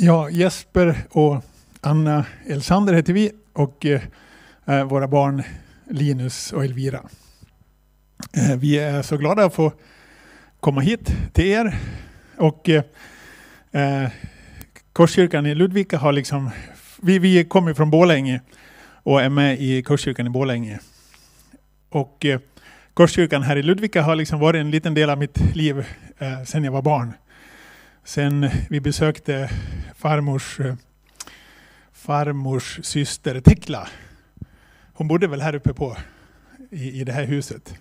Ja, Jesper och Anna Elsander heter vi och eh, våra barn Linus och Elvira. Eh, vi är så glada att få komma hit till er och eh, eh Korskyrkan i Ludvika har liksom, vi, vi kommer från Bålänge och är med i Korskyrkan i Bålänge. Och eh, Korskyrkan här i Ludvika har liksom varit en liten del av mitt liv eh, sedan jag var barn. Sen vi besökte farmors, eh, farmors syster Tekla. Hon bodde väl här uppe på i, i det här huset.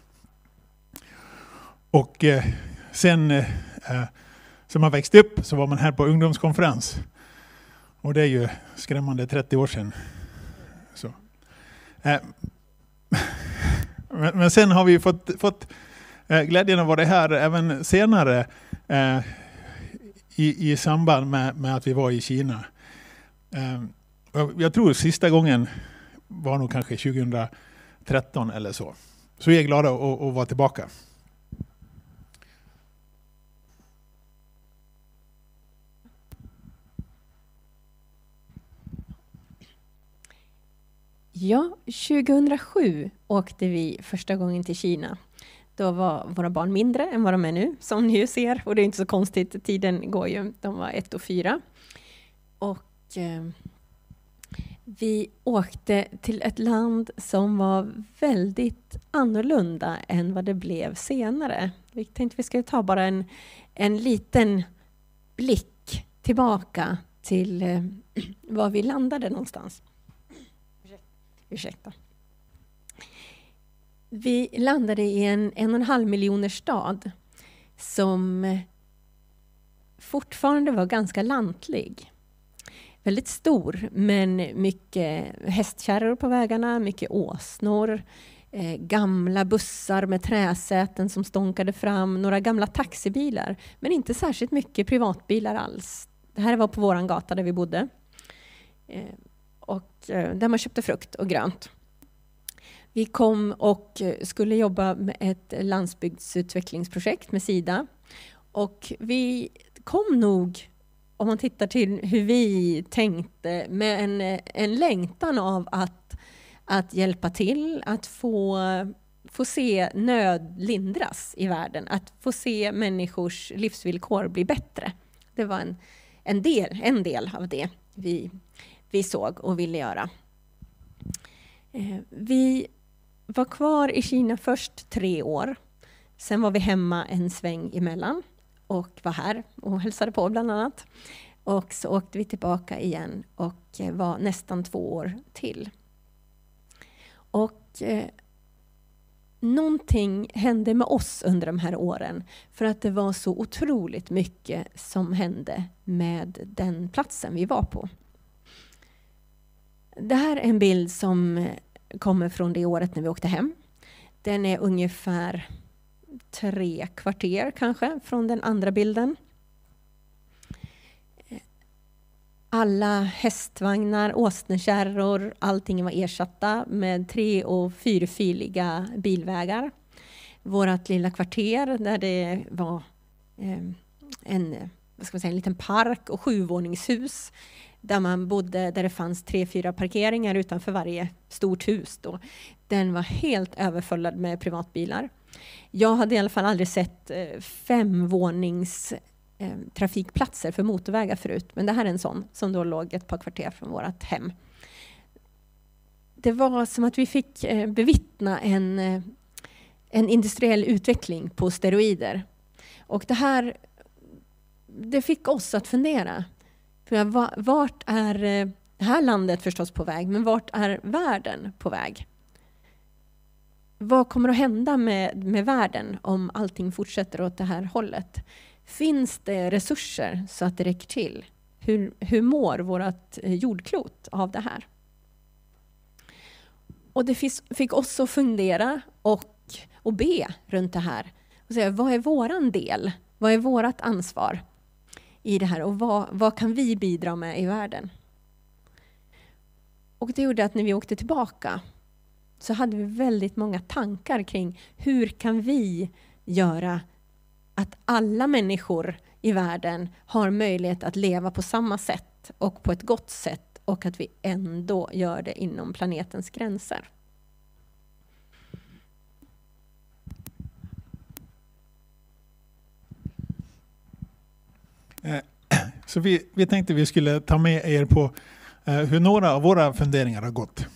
Och eh, sen eh, eh som man växte upp så var man här på ungdomskonferens. Och det är ju skrämmande 30 år sedan. Så. Eh, men, men, sen har vi fått, fått eh, glädjen att vara här även senare i, i samband med, med att vi var i Kina. Ehm, jag tror sista gången var nog kanske 2013 eller så. Så vi är glada att, att vara tillbaka. Ja, 2007 åkte vi första gången till Kina. Då var våra barn mindre än vad de är nu, som ni ju ser. Och det är inte så konstigt, tiden går ju. De var ett och fyra. Och eh, vi åkte till ett land som var väldigt annorlunda än vad det blev senare. Vi tänkte vi skulle ta bara en, en liten blick tillbaka till eh, var vi landade någonstans. Ursäkta. Vi landade i en en och en halv miljoner stad som fortfarande var ganska lantlig. Väldigt stor, men mycket hästkärror på vägarna, mycket åsnor, eh, gamla bussar med träsäten som stånkade fram, några gamla taxibilar, men inte särskilt mycket privatbilar alls. Det här var på våran gata där vi bodde. Eh, och, eh, där man köpte frukt och grönt. Vi kom och eh, skulle jobba med ett landsbygdsutvecklingsprojekt med Sida. Och vi kom nog, om man tittar till hur vi tänkte, med en, eh, en längtan av att, att hjälpa till, att få, få se nöd lindras i världen, att få se människors livsvillkor bli bättre. Det var en, en, del, en del av det vi vi såg och ville göra. Eh, vi var kvar i Kina först tre år. Sen var vi hemma en sväng emellan och var här och hälsade på bland annat. Och så åkte vi tillbaka igen och var nästan två år till. Och eh, någonting hände med oss under de här åren för att det var så otroligt mycket som hände med den platsen vi var på. Det här är en bild som kommer från det året när vi åkte hem. Den är ungefär tre kvarter kanske från den andra bilden. Alla hästvagnar, åsnekärror, allting var ersatta med tre och fyrfiliga bilvägar. Vårt lilla kvarter där det var eh, en, vad ska man säga, en liten park och sjuvåningshus där man bodde, där det fanns tre, fyra parkeringar utanför varje stort hus. Då. Den var helt överfullad med privatbilar. Jag hade i alla fall aldrig sett femvåningstrafikplatser femvånings eh, trafikplatser för motorvägar förut, men det här är en sån som då låg ett par kvarter från vårt hem. Det var som att vi fick eh, bevittna en, en industriell utveckling på steroider. Och det här det fick oss att fundera. För vart är eh, det här landet förstås på väg, men vart är världen på väg? Vad kommer att hända med, med världen om allting fortsätter åt det här hållet? Finns det resurser så att det räcker till? Hur, hur mår vårt eh, jordklot av det här? Och det fick oss att fundera och, och be runt det här. Och säga, vad är våran del? Vad är vårt ansvar? I det här och vad, vad kan vi bidra med i världen? Och det gjorde att när vi åkte tillbaka så hade vi väldigt många tankar kring hur kan vi göra att alla människor i världen har möjlighet att leva på samma sätt och på ett gott sätt och att vi ändå gör det inom planetens gränser. Eh, så vi, vi tänkte vi skulle ta med er på eh, hur några av våra funderingar har gått.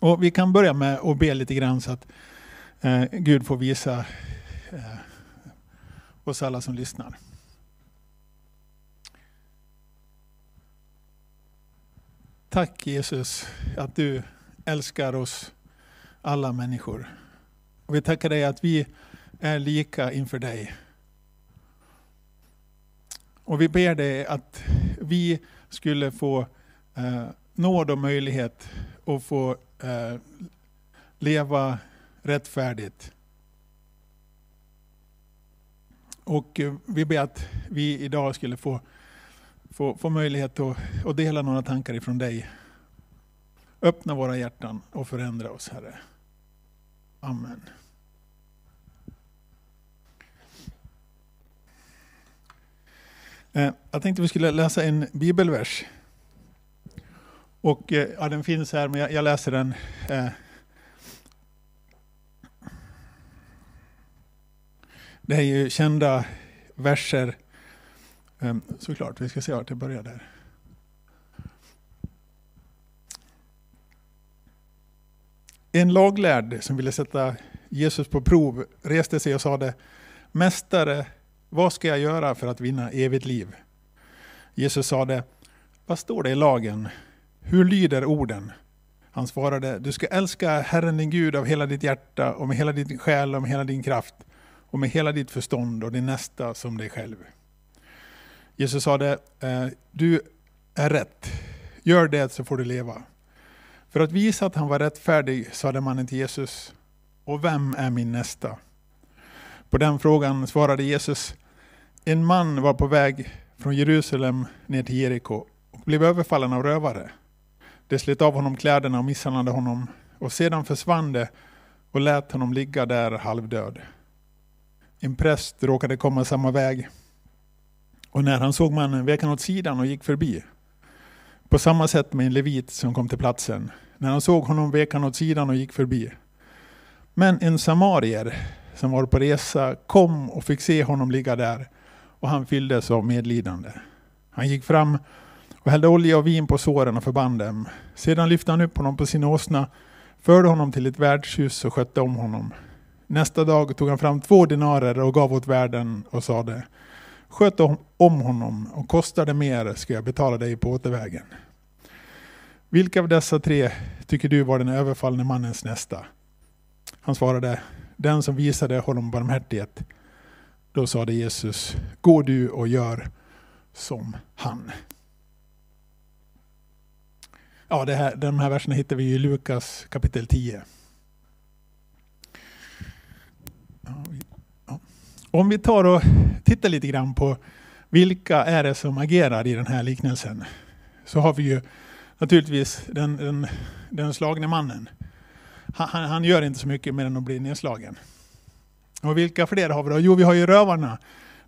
Och vi kan börja med att be lite grann så att eh, Gud får visa oss alla som lyssnar. Tack Jesus att du älskar oss alla människor. Och vi tackar dig att vi är lika inför dig. Och vi ber dig att vi skulle få eh, nåd och möjlighet att få eh, leva rättfärdigt. Och eh, vi ber att vi idag skulle få, få, få möjlighet att, att dela några tankar ifrån dig. Öppna våra hjärtan och förändra oss Herre. Amen. Eh, jag tänkte vi skulle läsa en bibelvers. Och eh, ja, den finns här, men jag, läser den. Eh. Det är ju kända verser. Såklart, vi ska se vart det börjar där. En laglärd som ville sätta Jesus på prov reste sig och sade Mästare, vad ska jag göra för att vinna evigt liv? Jesus sade, vad står det i lagen? Hur lyder orden? Han svarade, du ska älska Herren din Gud av hela ditt hjärta och med hela din själ och med hela din kraft och med hela ditt förstånd och din nästa som dig själv. Jesus sade, eh, du är rätt. Gör det så får du leva. För att visa att han var rättfärdig sade mannen till Jesus, och vem är min nästa? På den frågan svarade Jesus, en man var på väg från Jerusalem ner till Jeriko och blev överfallen av rövare. De slet av honom kläderna och misshandlade honom och sedan försvann de och lät honom ligga där halvdöd. En präst råkade komma samma väg och när han såg mannen vek han åt sidan och gick förbi. På samma sätt med en levit som kom till platsen. När han såg honom vek han åt sidan och gick förbi. Men en samarier som var på resa kom och fick se honom ligga där och han fylldes av medlidande. Han gick fram och hällde olja och vin på såren och förband dem. Sedan lyfte han upp honom på sin åsna, förde honom till ett värdshus och skötte om honom. Nästa dag tog han fram två dinarer och gav åt värden och sade Sköt om honom och kostar det mer ska jag betala dig på återvägen. Vilka av dessa tre tycker du var den överfallne mannens nästa? Han svarade, den som visade honom barmhärtighet. Då sade Jesus, gå du och gör som han. Ja, det här, de här verserna hittar vi i Lukas kapitel 10. Om vi tar och tittar lite grann på vilka är det som agerar i den här liknelsen. Så har vi ju naturligtvis den, den, den slagne mannen. Han, han, gör inte så mycket mer än att bli nedslagen. Och vilka fler har vi då? Jo, vi har ju rövarna.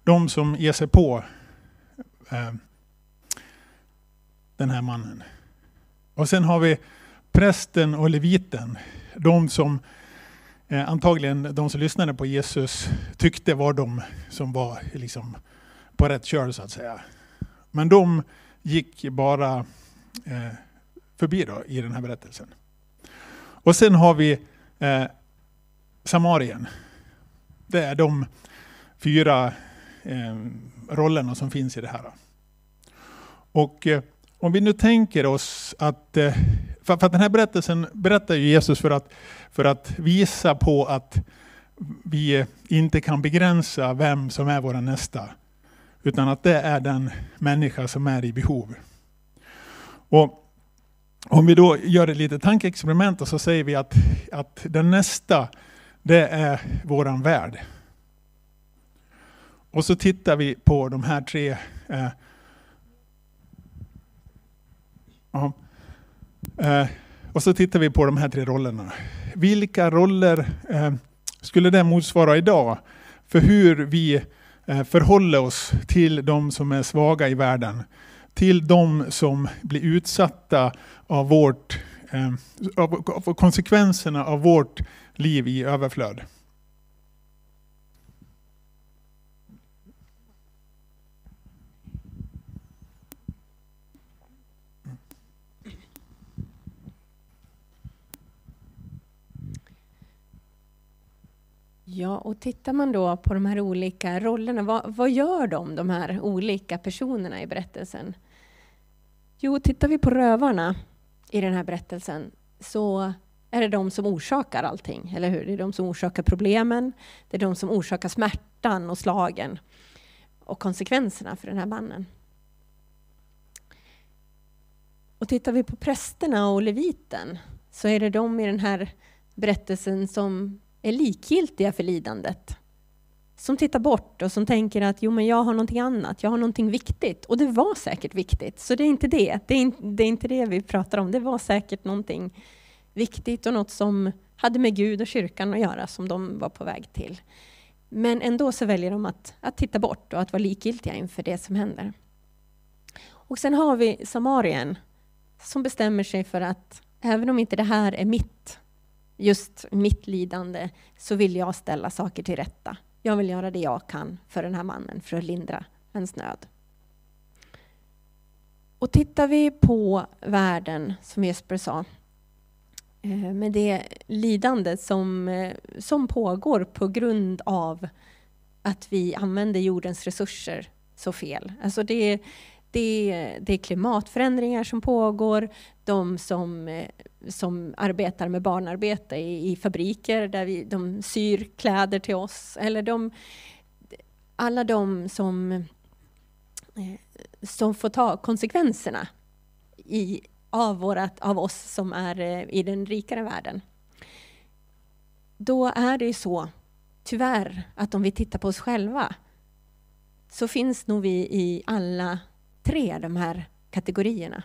De som ger sig på eh, den här mannen. Och sen har vi prästen och leviten. De som eh, antagligen de som lyssnade på Jesus tyckte var de som var liksom på rätt köl så att säga. Men de gick bara eh, förbi då i den här berättelsen. Och sen har vi eh, Samarien. Det är de fyra eh, rollerna som finns i det här. Och eh, om vi nu tänker oss att, eh, för, för att den här berättelsen berättar ju Jesus för att, för att visa på att vi inte kan begränsa vem som är vår nästa. Utan att det är den människa som är i behov. Och om vi då gör ett litet tankeexperiment och så säger vi att, att den nästa, det är våran värld. Och så tittar vi på de här tre eh, eh, och så tittar vi på de här tre rollerna. Vilka roller eh, skulle det motsvara idag för hur vi eh, oss till de som är svaga i världen. Till de som blir utsatta av, vårt, eh, av konsekvenserna av vårt liv i överflöd. Ja, och tittar man då på de här olika rollerna, vad, vad gör de, de här olika personerna i berättelsen? Jo, tittar vi på rövarna i den här berättelsen så är det de som orsakar allting, eller hur? Det är de som orsakar problemen, det är de som orsakar smärtan och slagen och konsekvenserna för den här mannen. Och tittar vi på prästerna och leviten så är det de i den här berättelsen som är likgiltiga för lidandet. Som tittar bort och som tänker att jo, men jag har någonting annat, jag har någonting viktigt. Och det var säkert viktigt, så det är inte det. Det är, in, det är inte det vi pratar om. Det var säkert någonting viktigt och något som hade med Gud och kyrkan att göra, som de var på väg till. Men ändå så väljer de att, att titta bort och att vara likgiltiga inför det som händer. Och sen har vi Samarien som bestämmer sig för att även om inte det här är mitt just mitt lidande så vill jag ställa saker till rätta. Jag vill göra det jag kan för den här mannen för att lindra hans nöd. Och tittar vi på världen, som Jesper sa, Eh, med det lidande som, eh, som pågår på grund av att vi använder jordens resurser så fel. Alltså det, det, det är klimatförändringar som pågår, de som, eh, som arbetar med barnarbete i, i fabriker där vi, de syr kläder till oss, eller de, alla de som, som får ta konsekvenserna i, av, vårat, av oss som är eh, i den rikare världen. Då är det ju så, tyvärr, att om vi tittar på oss själva så finns nog vi i alla tre de här kategorierna.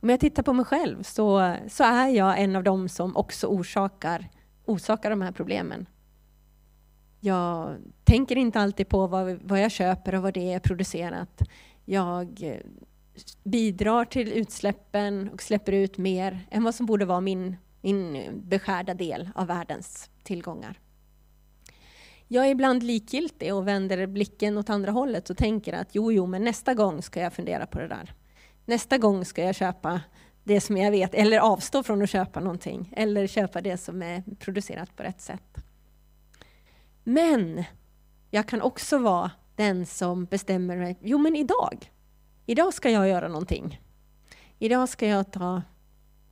Om jag tittar på mig själv så, så är jag en av dem som också orsakar, orsakar de här problemen. Jag tänker inte alltid på vad, vad jag köper och vad det är producerat. Jag bidrar till utsläppen och släpper ut mer än vad som borde vara min, min beskärda del av världens tillgångar. Jag är ibland likgiltig och vänder blicken åt andra hållet och tänker att jo, jo, men nästa gång ska jag fundera på det där. Nästa gång ska jag köpa det som jag vet, eller avstå från att köpa någonting, eller köpa det som är producerat på rätt sätt. Men jag kan också vara den som bestämmer mig, jo men idag, idag ska jag göra någonting. Idag ska jag ta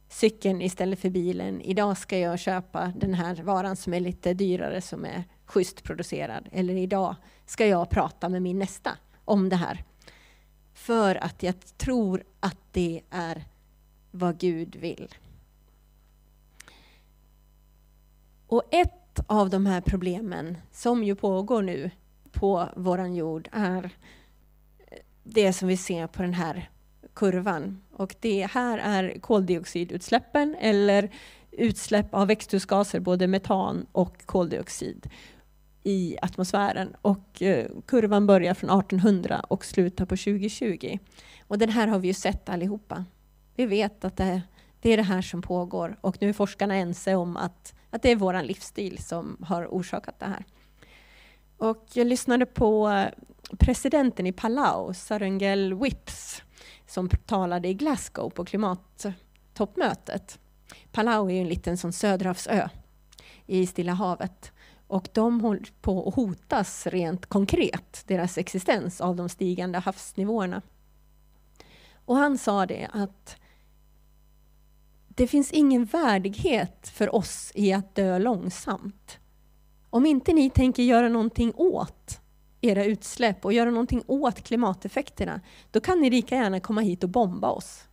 cykeln istället för bilen. Idag ska jag köpa den här varan som är lite dyrare, som är schysst producerad. Eller idag ska jag prata med min nästa om det här. För att jag tror att det är vad Gud vill. Och ett av de här problemen som ju pågår nu på våran jord är det som vi ser på den här kurvan. Och det här är koldioxidutsläppen eller utsläpp av växthusgaser, både metan och koldioxid i atmosfären. Och eh, kurvan börjar från 1800 och slutar på 2020. Och den här har vi ju sett allihopa. Vi vet att det, det är det här som pågår och nu är forskarna ense om att, att det är vår livsstil som har orsakat det här. Och jag lyssnade på eh, presidenten i Palau, Sarengel Whips, som talade i Glasgow på klimattoppmötet. Palau är ju en liten sån söderhavsö i Stilla havet. Och de håller på att hotas rent konkret, deras existens, av de stigande havsnivåerna. Och han sa det att det finns ingen värdighet för oss i att dö långsamt. Om inte ni tänker göra någonting åt era utsläpp och göra någonting åt klimateffekterna, då kan ni lika gärna komma hit och bomba oss.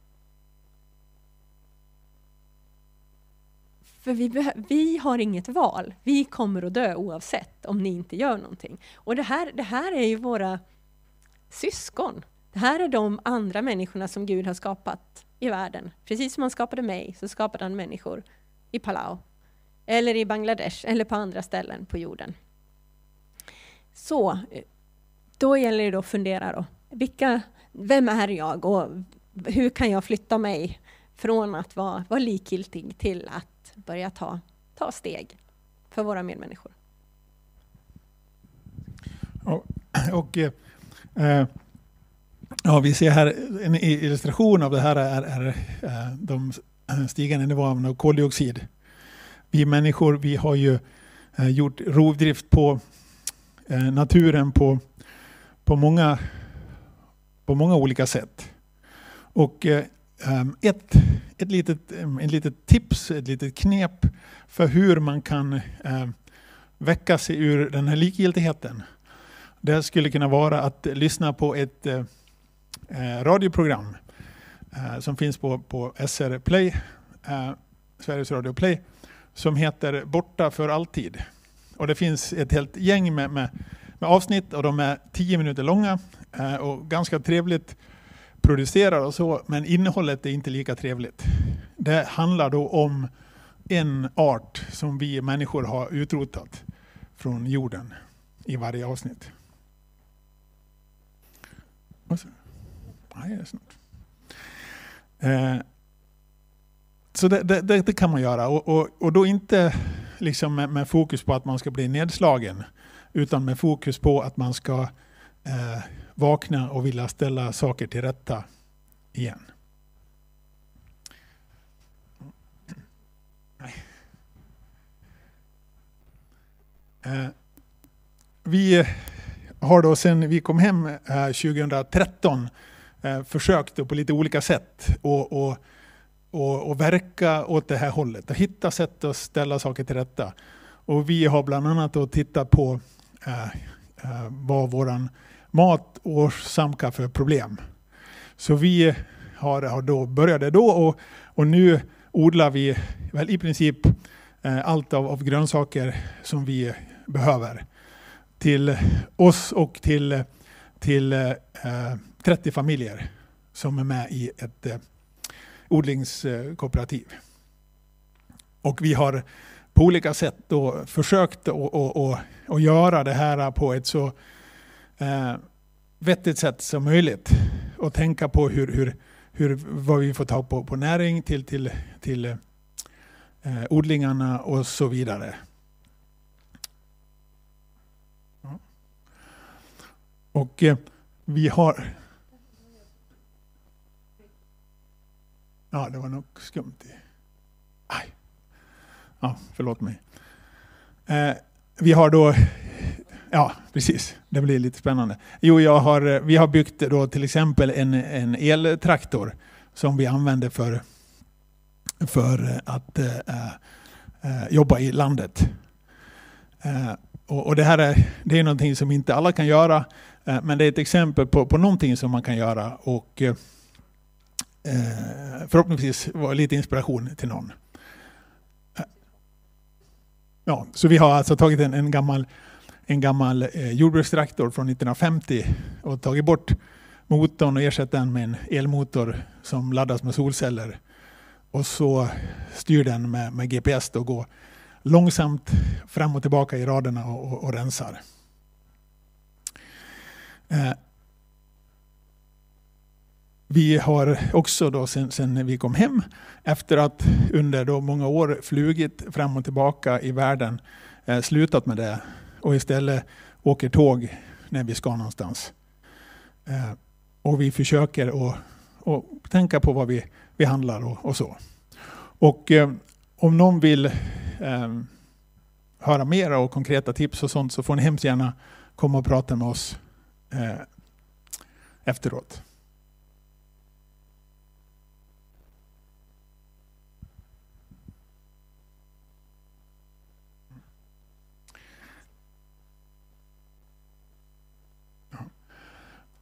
För vi, vi har inget val. Vi kommer att dö oavsett om ni inte gör någonting. Och det här, det här är ju våra syskon. Det här är de andra människorna som Gud har skapat i världen. Precis som han skapade mig så skapade han människor i Palau, eller i Bangladesh, eller på andra ställen på jorden. Så, då gäller det att fundera då. Vilka, vem är jag och hur kan jag flytta mig från att vara, vara likgiltig till att börja ta, ta steg för våra medmänniskor? Och, och eh, ja, vi ser här en illustration av det här är, är, är de eh, stigande nivåerna av koldioxid. Vi människor vi har ju eh, gjort rovdrift på eh, naturen på, på, många, på många olika sätt. Och eh, ehm, ett, ett, litet, ehm, ett litet tips, ett litet knep för hur man kan ehm, väcka sig ur den här likgiltigheten. Det skulle kunna vara att lyssna på ett eh, eh, radioprogram eh, som finns på, på SR Play, Sveriges Radio Play, som heter Borta för alltid. Och det finns ett helt gäng med, med, med avsnitt och de är tio minuter långa eh, och ganska trevligt producerade och så, men innehållet är inte lika trevligt. Det handlar då om en art som vi människor har utrotat från jorden i varje avsnitt. Så, nej, det är snart. Eh, så det, det, det, kan man göra och, och, och då inte liksom med, med, fokus på att man ska bli nedslagen utan med fokus på att man ska eh, vakna och vilja ställa saker till rätta igen. Eh, vi har då sen vi kom hem eh, 2013 eh, försökt på lite olika sätt och, och och, och verka åt det här hållet och hitta sätt att ställa saker till rätta. Och vi har bland annat tittat på eh, eh, vad våran mat åsamkar för problem. Så vi har, har då började då och, och nu odlar vi väl i princip eh, allt av, av grönsaker som vi behöver till oss och till, till eh, eh, 30 familjer som är med i ett eh, odlingskooperativ. Och vi har på olika sätt då försökt att göra det här på ett så eh, vettigt sätt som möjligt. Och tänka på hur, hur, hur, vad vi får ta på, på näring till, till, till eh, odlingarna och så vidare. Och eh, vi har Ja, det var nog skumt. Aj. Ja, förlåt mig. Eh, vi har då, ja precis, det blir lite spännande. Jo, jag har, eh, vi har byggt då till exempel en, en eltraktor som vi använder för, för eh, att eh, eh, jobba i landet. Eh, och, och, det här är, det är någonting som inte alla kan göra, eh, men det är ett exempel på, på någonting som man kan göra. Och, eh, eh, förhoppningsvis vara lite inspiration till någon. Eh, ja, så vi har alltså tagit en, en gammal, en gammal eh, jordbrukstraktor från 1950 och tagit bort motorn och ersatt den med en elmotor som laddas med solceller. Och så styr den med, med GPS och går långsamt fram och tillbaka i raderna och, och, och rensar. Eh, vi har också då sen, sen, vi kom hem, efter att under då många år flugit fram och tillbaka i världen, eh, slutat med det och istället åker tåg när vi ska någonstans. Eh, och vi försöker att, att tänka på vad vi, vi handlar och, och så. Och eh, om någon vill eh, höra mera och konkreta tips och sånt så får ni hemskt gärna komma och prata med oss eh, efteråt.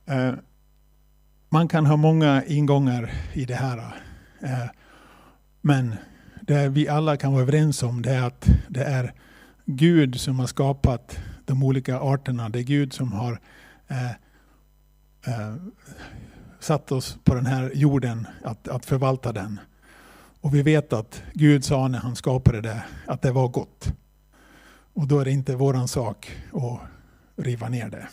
Eh, man kan ha många ingångar i det här. Eh, men det vi alla kan vara överens om det är att det är Gud som har skapat de olika arterna. Det är Gud som har eh, satt oss på den här jorden att, att förvalta den. Och vi vet att Gud sa när han skapade det att det var gott. Och då är det inte våran sak att riva ner det.